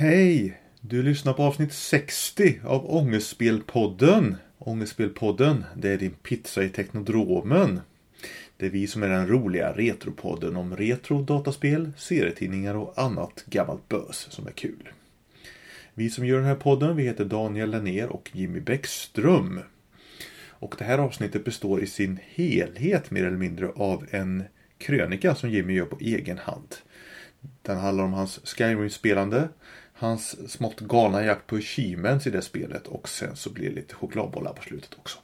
Hej! Du lyssnar på avsnitt 60 av Ångestspelpodden. Ångestspelpodden, det är din pizza i Teknodromen. Det är vi som är den roliga Retropodden om retro, dataspel, serietidningar och annat gammalt bös som är kul. Vi som gör den här podden, vi heter Daniel Lennér och Jimmy Bäckström. Och det här avsnittet består i sin helhet mer eller mindre av en krönika som Jimmy gör på egen hand. Den handlar om hans Skyrim-spelande, hans smått galna jakt på achievements i det spelet och sen så blir det lite chokladbollar på slutet också.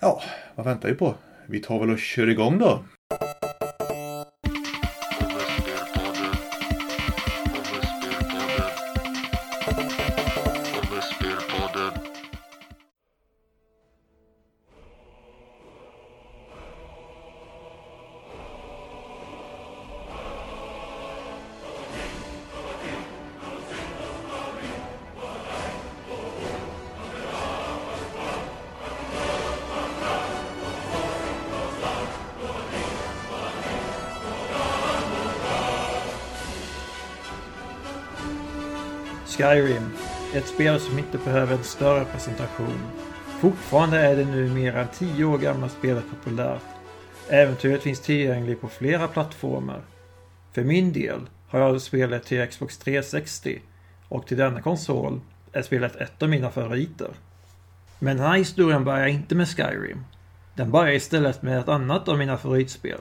Ja, vad väntar vi på? Vi tar väl och kör igång då. Skyrim. Ett spel som inte behöver en större presentation. Fortfarande är det nu mer än 10 år gammalt spelet populärt. Äventyret finns tillgängligt på flera plattformar. För min del har jag spelet till Xbox 360 och till denna konsol är spelet ett av mina favoriter. Men den här historien börjar inte med Skyrim. Den börjar istället med ett annat av mina favoritspel.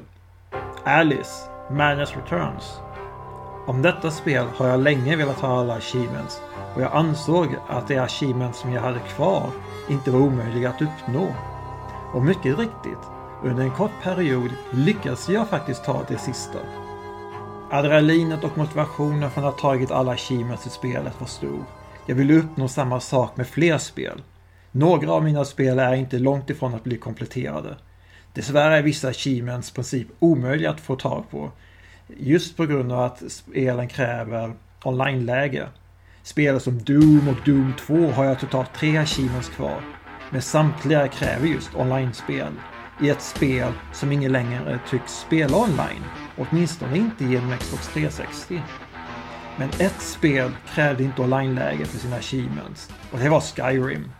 Alice, Madness Returns. Om detta spel har jag länge velat ha alla achievements och jag ansåg att de achievements som jag hade kvar inte var omöjliga att uppnå. Och mycket riktigt, under en kort period lyckades jag faktiskt ta det sista. Adrenalinet och motivationen från att ha tagit alla achievements i spelet var stor. Jag ville uppnå samma sak med fler spel. Några av mina spel är inte långt ifrån att bli kompletterade. Dessvärre är vissa achievements i princip omöjliga att få tag på Just på grund av att spelen kräver online-läge. Spel som Doom och Doom 2 har jag totalt tre achievements kvar. Men samtliga kräver just online-spel. I ett spel som ingen längre tycks spela online. Åtminstone inte genom Xbox 360. Men ett spel krävde inte online-läge för sina achievements. Och det var Skyrim.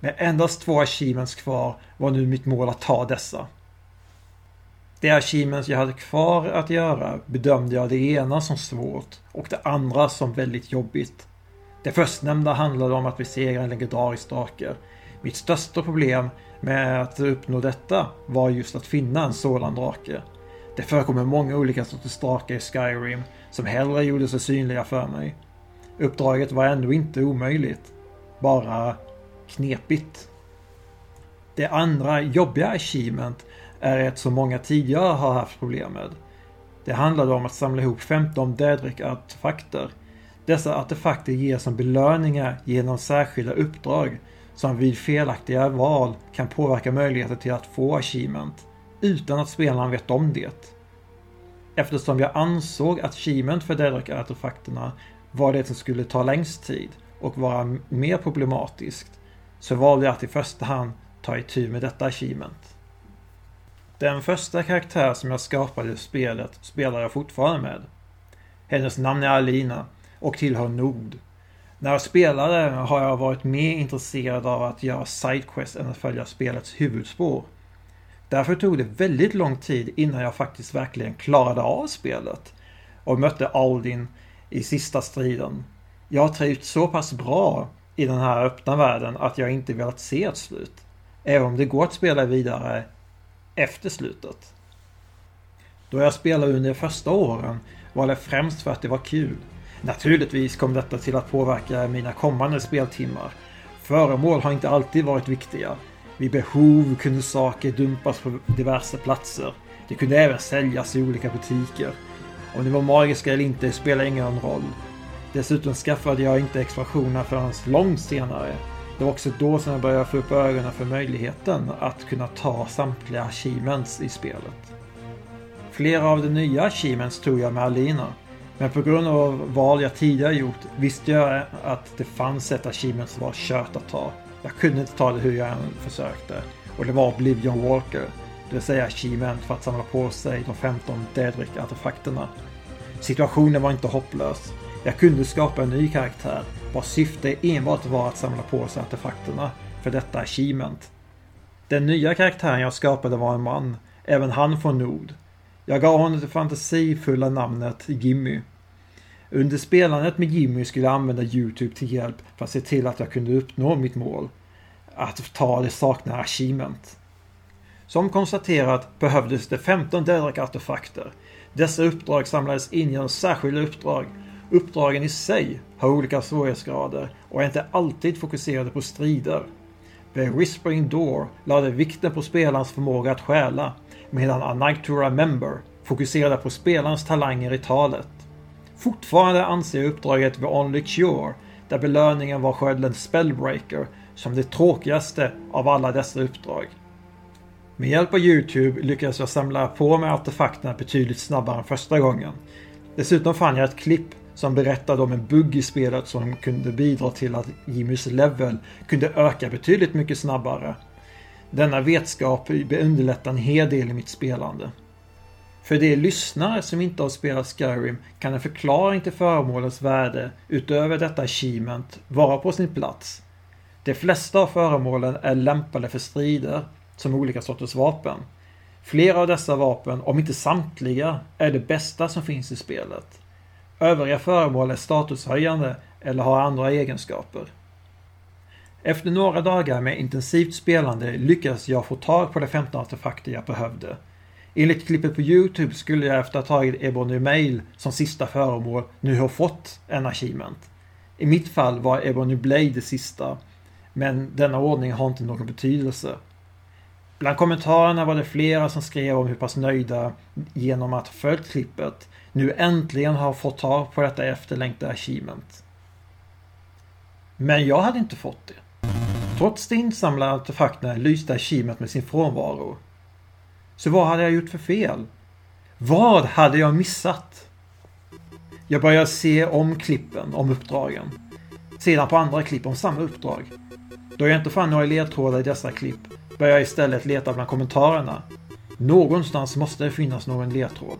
Med endast två achievements kvar var nu mitt mål att ta dessa. Det achievements jag hade kvar att göra bedömde jag det ena som svårt och det andra som väldigt jobbigt. Det förstnämnda handlade om att besegra en legendarisk drake. Mitt största problem med att uppnå detta var just att finna en sådan drake. Det förekommer många olika sorters drakar i Skyrim som hellre gjorde sig synliga för mig. Uppdraget var ändå inte omöjligt. Bara knepigt. Det andra jobbiga achievement är ett som många tidigare har haft problem med. Det handlade om att samla ihop 15 Daedric-artefakter. Dessa artefakter ges som belöningar genom särskilda uppdrag som vid felaktiga val kan påverka möjligheten till att få achievement utan att spelaren vet om det. Eftersom jag ansåg att achievement för Daedric-artefakterna var det som skulle ta längst tid och vara mer problematiskt så valde jag att i första hand ta itu med detta achievement. Den första karaktär som jag skapade i spelet spelar jag fortfarande med. Hennes namn är Alina och tillhör Nord. När jag spelade har jag varit mer intresserad av att göra sidequests än att följa spelets huvudspår. Därför tog det väldigt lång tid innan jag faktiskt verkligen klarade av spelet och mötte Aldin i sista striden. Jag har trivts så pass bra i den här öppna världen att jag inte velat se ett slut. Även om det går att spela vidare efter slutet. Då jag spelade under de första åren var det främst för att det var kul. Naturligtvis kom detta till att påverka mina kommande speltimmar. Föremål har inte alltid varit viktiga. Vid behov kunde saker dumpas på diverse platser. Det kunde även säljas i olika butiker. Om det var magiska eller inte spelade ingen roll. Dessutom skaffade jag inte expansionerna förrän långt senare det var också då som jag började få upp ögonen för möjligheten att kunna ta samtliga achievements i spelet. Flera av de nya achievements tog jag med Alina. Men på grund av val jag tidigare gjort visste jag att det fanns ett achievement som var kört att ta. Jag kunde inte ta det hur jag än försökte. Och det var Oblivion Walker. Det vill säga achievement för att samla på sig de 15 Dedrick-artefakterna. Situationen var inte hopplös. Jag kunde skapa en ny karaktär vars syfte enbart var att samla på sig artefakterna för detta achievement. Den nya karaktären jag skapade var en man, även han från Nord. Jag gav honom det fantasifulla namnet Jimmy. Under spelandet med Jimmy skulle jag använda Youtube till hjälp för att se till att jag kunde uppnå mitt mål. Att ta det saknade achievement. Som konstaterat behövdes det 15 Dedrak-artefakter. Dessa uppdrag samlades in genom särskilda uppdrag. Uppdragen i sig har olika svårighetsgrader och är inte alltid fokuserade på strider. The Whispering Door lade vikten på spelarens förmåga att stjäla medan A Night to Remember fokuserade på spelarens talanger i talet. Fortfarande anser jag uppdraget The Only Cure, där belöningen var skölden Spellbreaker, som det tråkigaste av alla dessa uppdrag. Med hjälp av Youtube lyckades jag samla på mig artefakterna betydligt snabbare än första gången. Dessutom fann jag ett klipp som berättade om en bugg i spelet som kunde bidra till att Jimmys level kunde öka betydligt mycket snabbare. Denna vetskap underlättar en hel del i mitt spelande. För de lyssnare som inte har spelat Skyrim kan en förklaring till föremålens värde utöver detta achievement vara på sin plats. De flesta av föremålen är lämpade för strider som olika sorters vapen. Flera av dessa vapen, om inte samtliga, är det bästa som finns i spelet. Övriga föremål är statushöjande eller har andra egenskaper. Efter några dagar med intensivt spelande lyckades jag få tag på de 15 artefakter jag behövde. Enligt klippet på Youtube skulle jag efter att ha tagit Ebony Mail som sista föremål nu ha fått en achievement. I mitt fall var Ebony Blade det sista, men denna ordning har inte någon betydelse. Bland kommentarerna var det flera som skrev om hur pass nöjda genom att ha följt klippet nu äntligen har fått tag på detta efterlängtade achievement. Men jag hade inte fått det. Trots de insamlade artefakterna lyste achievement med sin frånvaro. Så vad hade jag gjort för fel? Vad hade jag missat? Jag började se om klippen om uppdragen. Sedan på andra klipp om samma uppdrag. Då jag inte fann några ledtrådar i dessa klipp börjar jag istället leta bland kommentarerna. Någonstans måste det finnas någon ledtråd.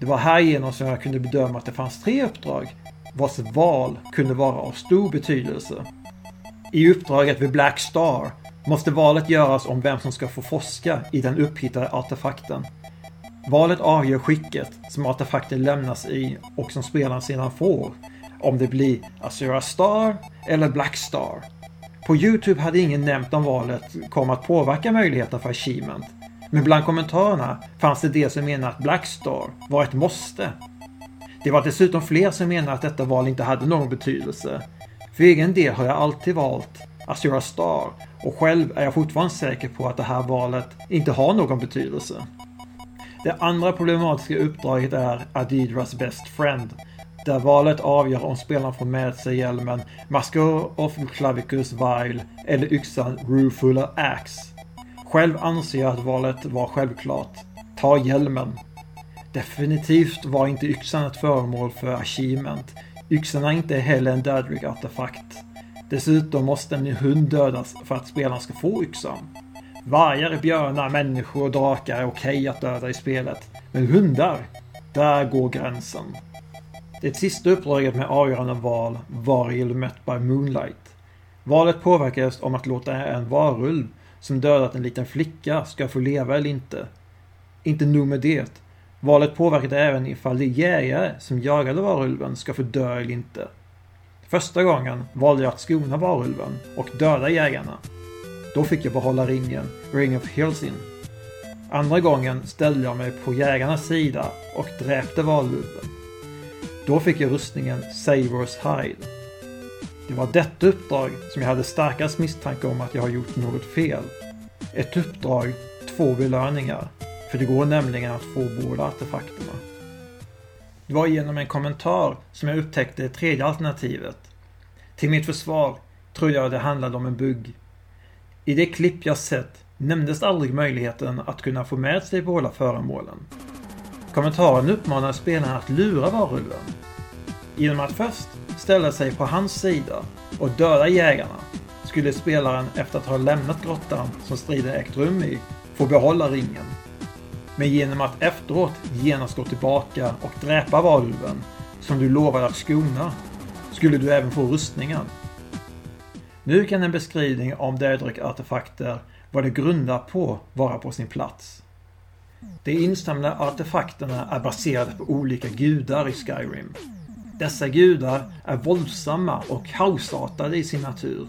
Det var härigenom som jag kunde bedöma att det fanns tre uppdrag vars val kunde vara av stor betydelse. I uppdraget vid Black Star måste valet göras om vem som ska få forska i den upphittade artefakten. Valet avgör skicket som artefakten lämnas i och som spelaren sedan får. Om det blir Azura Star eller Black Star. På Youtube hade ingen nämnt om valet kom att påverka möjligheten för achievement. Men bland kommentarerna fanns det de som menade att Blackstar var ett måste. Det var dessutom fler som menade att detta val inte hade någon betydelse. För egen del har jag alltid valt Azura Star och själv är jag fortfarande säker på att det här valet inte har någon betydelse. Det andra problematiska uppdraget är Adidras Best Friend. Där valet avgör om spelaren får med sig hjälmen Masker of Clavicus Vile eller yxan Rufuller Axe. Själv anser jag att valet var självklart. Ta hjälmen. Definitivt var inte yxan ett föremål för achievement. Yxan är inte heller en Dadrick-artefakt. Dessutom måste en hund dödas för att spelaren ska få yxan. Vargar, björnar, människor och drakar är okej okay att döda i spelet. Men hundar, där går gränsen. Det sista uppdraget med avgörande val var i Met by Moonlight. Valet påverkades om att låta en varulv som dödat en liten flicka ska få leva eller inte. Inte nog med det. Valet påverkade även ifall de jägare som jagade varulven ska få dö eller inte. Första gången valde jag att skona varulven och döda jägarna. Då fick jag behålla ringen, Ring of Hillsin. Andra gången ställde jag mig på jägarnas sida och dräpte varulven. Då fick jag rustningen Savers Hide. Det var detta uppdrag som jag hade starkast misstanke om att jag har gjort något fel. Ett uppdrag, två belöningar. För det går nämligen att få båda artefakterna. Det var genom en kommentar som jag upptäckte det tredje alternativet. Till mitt försvar trodde jag det handlade om en bugg. I det klipp jag sett nämndes aldrig möjligheten att kunna få med sig båda föremålen. Kommentaren uppmanar spelaren att lura varulven. Genom att först ställa sig på hans sida och döda jägarna skulle spelaren efter att ha lämnat grottan som striden ägt rum i få behålla ringen. Men genom att efteråt genast gå tillbaka och dräpa valven som du lovade att skona skulle du även få rustningen. Nu kan en beskrivning om Daedric-artefakter, vad det grundar på, vara på sin plats. De insamlade artefakterna är baserade på olika gudar i Skyrim. Dessa gudar är våldsamma och kaosartade i sin natur.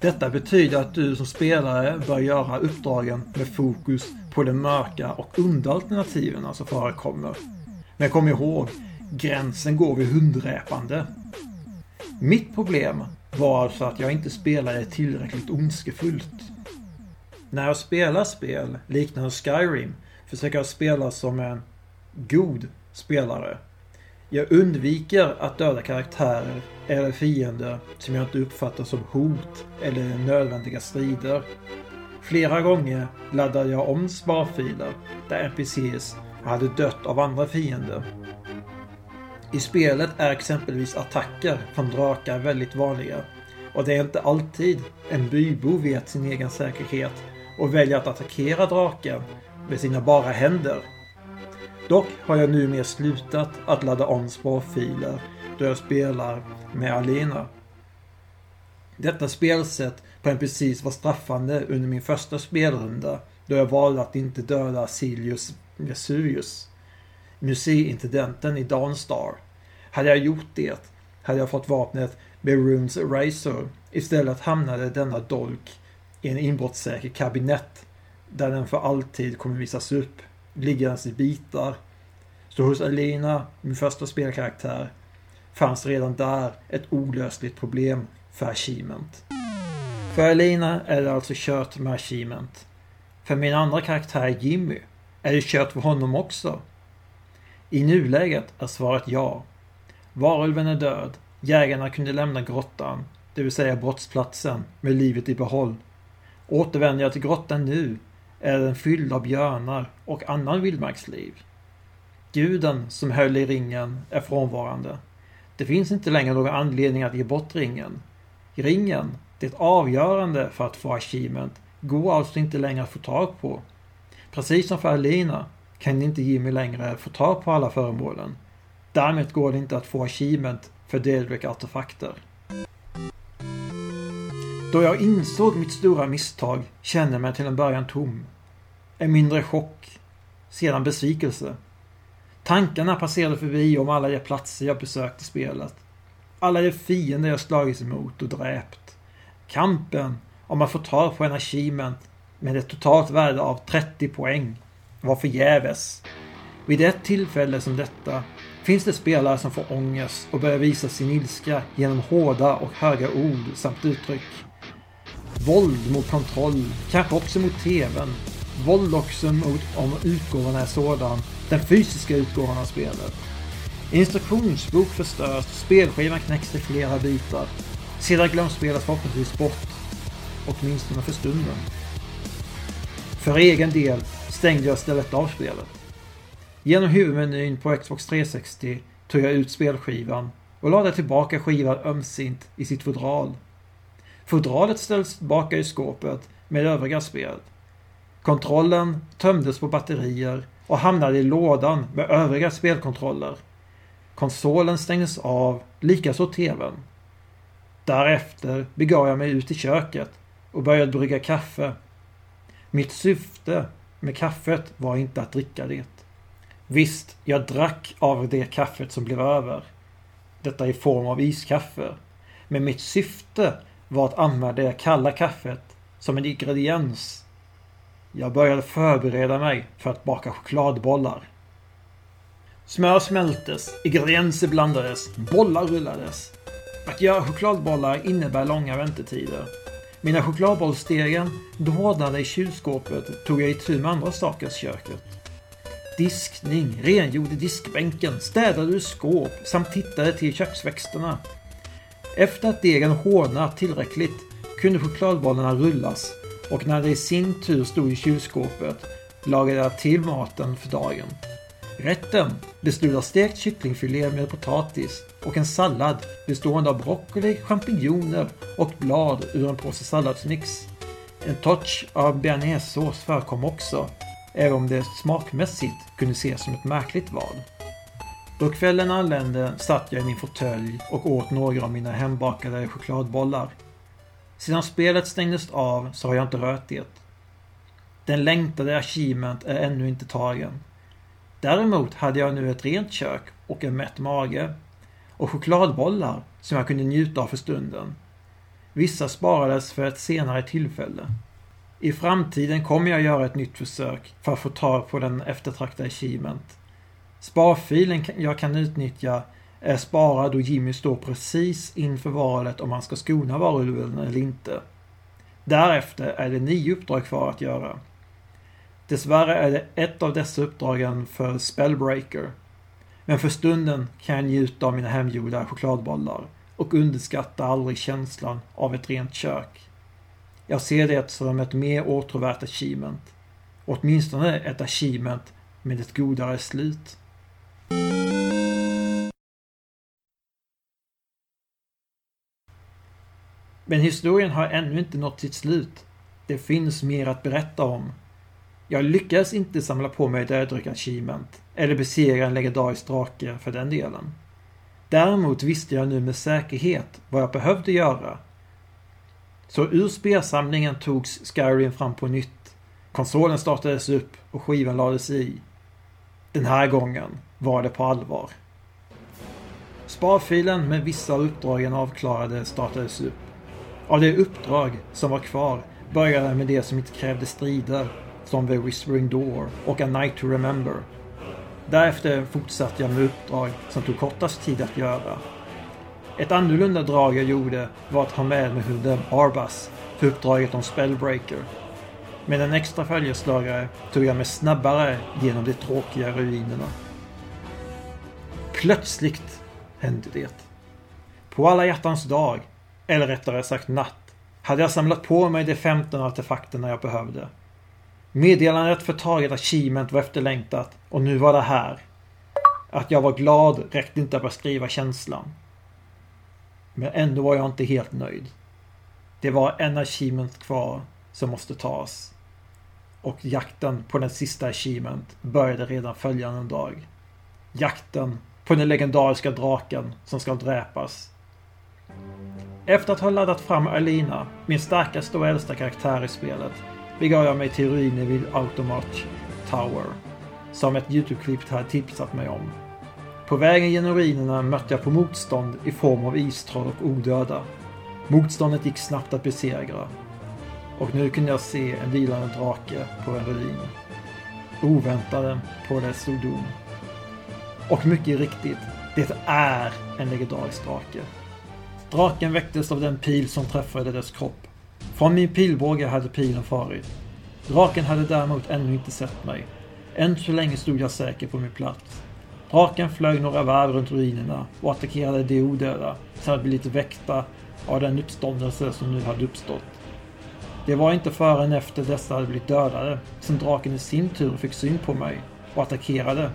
Detta betyder att du som spelare bör göra uppdragen med fokus på de mörka och onda alternativen som förekommer. Men kom ihåg, gränsen går vid hundräpande. Mitt problem var alltså att jag inte spelade tillräckligt ondskefullt. När jag spelar spel liknande Skyrim försöker jag spela som en god spelare. Jag undviker att döda karaktärer eller fiender som jag inte uppfattar som hot eller nödvändiga strider. Flera gånger laddade jag om sparfiler där NPCs hade dött av andra fiender. I spelet är exempelvis attacker från drakar väldigt vanliga och det är inte alltid en bybo vet sin egen säkerhet och väljer att attackera draken med sina bara händer. Dock har jag numera slutat att ladda om sparfiler då jag spelar med Alena. Detta spelsätt på precis var straffande under min första spelrunda då jag valde att inte döda Silius Vesuvius, museiintendenten i Dawnstar. Hade jag gjort det hade jag fått vapnet Beruns Razor. Istället hamnade denna dolk i en inbrottssäker kabinett där den för alltid kommer visas upp, liggandes i bitar. Så hos Alina, min första spelkaraktär, fanns redan där ett olösligt problem för Achievement. För Alina är det alltså kört med Achievement. För min andra karaktär Jimmy är det kört för honom också. I nuläget är svaret ja. Varulven är död. Jägarna kunde lämna grottan, det vill säga brottsplatsen, med livet i behåll. Återvänder jag till grottan nu är den fylld av björnar och annan vildmarksliv. Guden som höll i ringen är frånvarande. Det finns inte längre någon anledning att ge bort ringen. Ringen, det avgörande för att få achievement, går alltså inte längre att få tag på. Precis som för Alina kan inte Jimmy längre få tag på alla föremålen. Därmed går det inte att få achievement för Delric artefakter. Då jag insåg mitt stora misstag kände jag mig till en början tom. En mindre chock. Sedan besvikelse. Tankarna passerade förbi om alla de platser jag besökt i spelet. Alla de fiender jag slagits emot och dräpt. Kampen om att få tag på en achievement med ett totalt värde av 30 poäng var förgäves. Vid ett tillfälle som detta finns det spelare som får ångest och börjar visa sin ilska genom hårda och höga ord samt uttryck. Våld mot kontroll, kanske också mot TVn. Våld också mot om utgåvan är sådan, den fysiska utgåvan av spelet. Instruktionsbok förstörs, spelskivan knäcks i flera bitar. Sedan glöms spelet förhoppningsvis bort. Åtminstone för stunden. För egen del stängde jag istället av spelet. Genom huvudmenyn på Xbox 360 tog jag ut spelskivan och lade tillbaka skivan ömsint i sitt fodral. Fodralet ställs tillbaka i skåpet med övriga spel. Kontrollen tömdes på batterier och hamnade i lådan med övriga spelkontroller. Konsolen stängdes av, likaså TVn. Därefter begav jag mig ut i köket och började brygga kaffe. Mitt syfte med kaffet var inte att dricka det. Visst, jag drack av det kaffet som blev över. Detta i form av iskaffe. Men mitt syfte var att använda det kalla kaffet som en ingrediens. Jag började förbereda mig för att baka chokladbollar. Smör smältes, ingredienser blandades, bollar rullades. Att göra chokladbollar innebär långa väntetider. Mina chokladbollsstegen dånade i kylskåpet tog jag itu med andra saker i köket. Diskning, rengjorde diskbänken, städade ur skåp samt tittade till köksväxterna. Efter att degen hårdnat tillräckligt kunde chokladbollarna rullas och när de i sin tur stod i kylskåpet lagade jag till maten för dagen. Rätten bestod av stekt kycklingfilé med potatis och en sallad bestående av broccoli, champinjoner och blad ur en påse salladsmix. En touch av bearnaisesås förekom också, även om det smakmässigt kunde ses som ett märkligt val. Då kvällen anlände satt jag i min fåtölj och åt några av mina hembakade chokladbollar. Sedan spelet stängdes av så har jag inte rört det. Den längtade achievement är ännu inte tagen. Däremot hade jag nu ett rent kök och en mätt mage. Och chokladbollar som jag kunde njuta av för stunden. Vissa sparades för ett senare tillfälle. I framtiden kommer jag göra ett nytt försök för att få tag på den eftertraktade achievement. Sparfilen jag kan utnyttja är sparad då Jimmy står precis inför valet om han ska skona varulven eller inte. Därefter är det nio uppdrag kvar att göra. Dessvärre är det ett av dessa uppdragen för Spellbreaker. Men för stunden kan jag njuta av mina hemgjorda chokladbollar och underskatta aldrig känslan av ett rent kök. Jag ser det som ett mer åtråvärt achievement. Åtminstone ett achievement med ett godare slut. Men historien har ännu inte nått sitt slut. Det finns mer att berätta om. Jag lyckades inte samla på mig dödryck achievement, eller besegra en legendarisk drake för den delen. Däremot visste jag nu med säkerhet vad jag behövde göra. Så ur spelsamlingen togs Skyrim fram på nytt. Konsolen startades upp och skivan lades i. Den här gången var det på allvar. Sparfilen med vissa av uppdragen avklarade startades upp. Av de uppdrag som var kvar började med det som inte krävde strider, som The Whispering Door och A Night to Remember. Därefter fortsatte jag med uppdrag som tog kortast tid att göra. Ett annorlunda drag jag gjorde var att ha med mig hunden Arbas för uppdraget om Spellbreaker. Med en extra följeslagare tog jag mig snabbare genom de tråkiga ruinerna. Plötsligt hände det. På alla hjärtans dag, eller rättare sagt natt, hade jag samlat på mig de 15 artefakterna jag behövde. Meddelandet för taget achievement var efterlängtat och nu var det här. Att jag var glad räckte inte att beskriva känslan. Men ändå var jag inte helt nöjd. Det var en achievement kvar som måste tas. Och jakten på den sista achievement började redan följande dag. Jakten på den legendariska draken som ska dräpas. Efter att ha laddat fram Alina, min starkaste och äldsta karaktär i spelet, begav jag mig till ruiner vid Automarch Tower. Som ett YouTube-klipp hade tipsat mig om. På vägen genom ruinerna mötte jag på motstånd i form av istroll och odöda. Motståndet gick snabbt att besegra. Och nu kunde jag se en vilande drake på en ruin. Oväntade på det stod dom. Och mycket riktigt, det är en legendarisk drake. Draken väcktes av den pil som träffade dess kropp. Från min pilbåge hade pilen farit. Draken hade däremot ännu inte sett mig. Än så länge stod jag säker på min plats. Draken flög några varv runt ruinerna och attackerade de odöda samt blivit väckta av den uppståndelse som nu hade uppstått. Det var inte förrän efter dessa hade blivit dödade som draken i sin tur fick syn på mig och attackerade.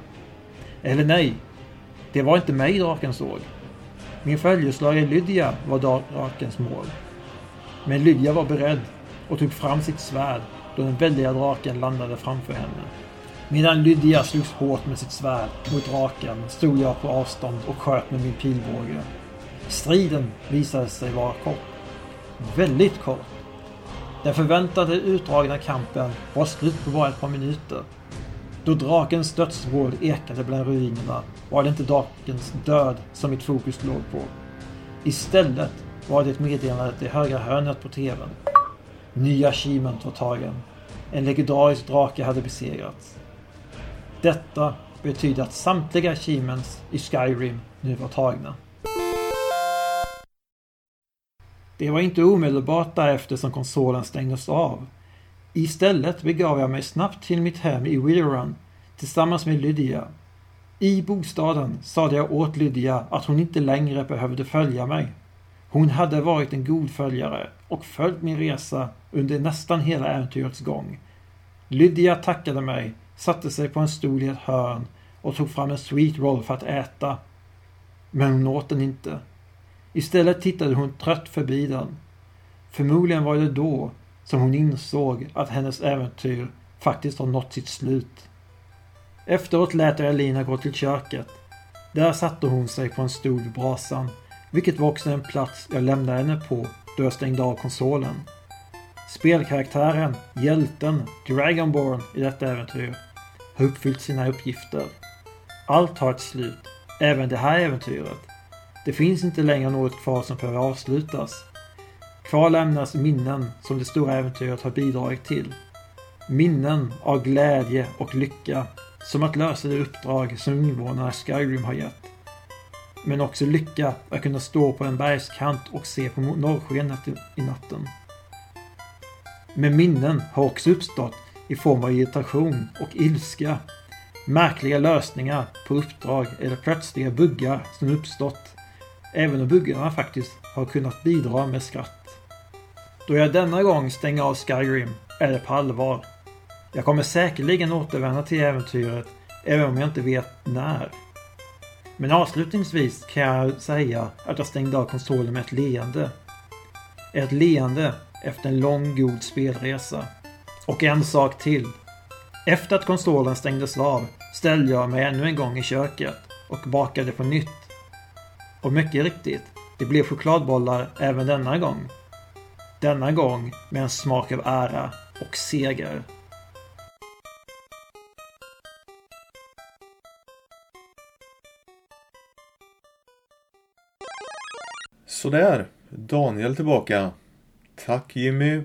Eller nej, det var inte mig draken såg. Min följeslagare Lydia var drakens mål. Men Lydia var beredd och tog fram sitt svärd då den väldiga draken landade framför henne. Medan Lydia slogs hårt med sitt svärd mot draken stod jag på avstånd och sköt med min pilbåge. Striden visade sig vara kort. Väldigt kort. Den förväntade utdragna kampen var slut på bara ett par minuter. Då drakens dödsvrål ekade bland ruinerna var det inte drakens död som mitt fokus låg på. Istället var det meddelandet i högra hörnet på TVn. Nya Shement var tagen. En legendarisk drake hade besegrats. Detta betyder att samtliga achievements i Skyrim nu var tagna. Det var inte omedelbart därefter som konsolen stängdes av. Istället begav jag mig snabbt till mitt hem i Willrun tillsammans med Lydia. I bostaden sade jag åt Lydia att hon inte längre behövde följa mig. Hon hade varit en god följare och följt min resa under nästan hela äventyrets gång. Lydia tackade mig, satte sig på en stol i ett hörn och tog fram en sweet roll för att äta. Men hon åt den inte. Istället tittade hon trött förbi den. Förmodligen var det då som hon insåg att hennes äventyr faktiskt har nått sitt slut. Efteråt lät jag Elina gå till köket. Där satte hon sig på en stol vid brasan, vilket var också en plats jag lämnade henne på då jag stängde av konsolen. Spelkaraktären, hjälten, Dragonborn i detta äventyr har uppfyllt sina uppgifter. Allt har ett slut, även det här äventyret. Det finns inte längre något kvar som behöver avslutas. Kvar lämnas minnen som det stora äventyret har bidragit till. Minnen av glädje och lycka, som att lösa det uppdrag som invånarna i Skyrim har gett. Men också lycka att kunna stå på en bergskant och se på norrskenet i natten. Men minnen har också uppstått i form av irritation och ilska. Märkliga lösningar på uppdrag eller plötsliga buggar som uppstått. Även om buggarna faktiskt har kunnat bidra med skratt. Då jag denna gång stänger av Skyrim är det på allvar. Jag kommer säkerligen återvända till äventyret även om jag inte vet när. Men avslutningsvis kan jag säga att jag stängde av konsolen med ett leende. Ett leende efter en lång god spelresa. Och en sak till. Efter att konsolen stängdes av ställde jag mig ännu en gång i köket och bakade på nytt. Och mycket riktigt, det blev chokladbollar även denna gång. Denna gång med en smak av ära och seger. Sådär, Daniel tillbaka. Tack Jimmy.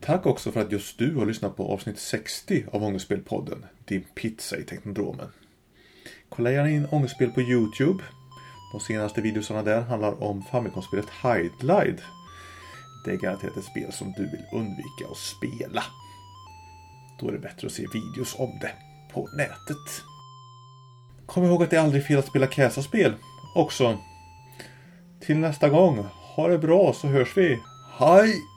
Tack också för att just du har lyssnat på avsnitt 60 av Ångestspelpodden. Din pizza i Teknodromen. Kolla gärna in Ångestspel på Youtube. De senaste videorna där handlar om Famicom-spelet Hide det är garanterat ett spel som du vill undvika att spela. Då är det bättre att se videos om det på nätet. Kom ihåg att det är aldrig fel att spela Käsa-spel också. Till nästa gång, ha det bra så hörs vi. Hej!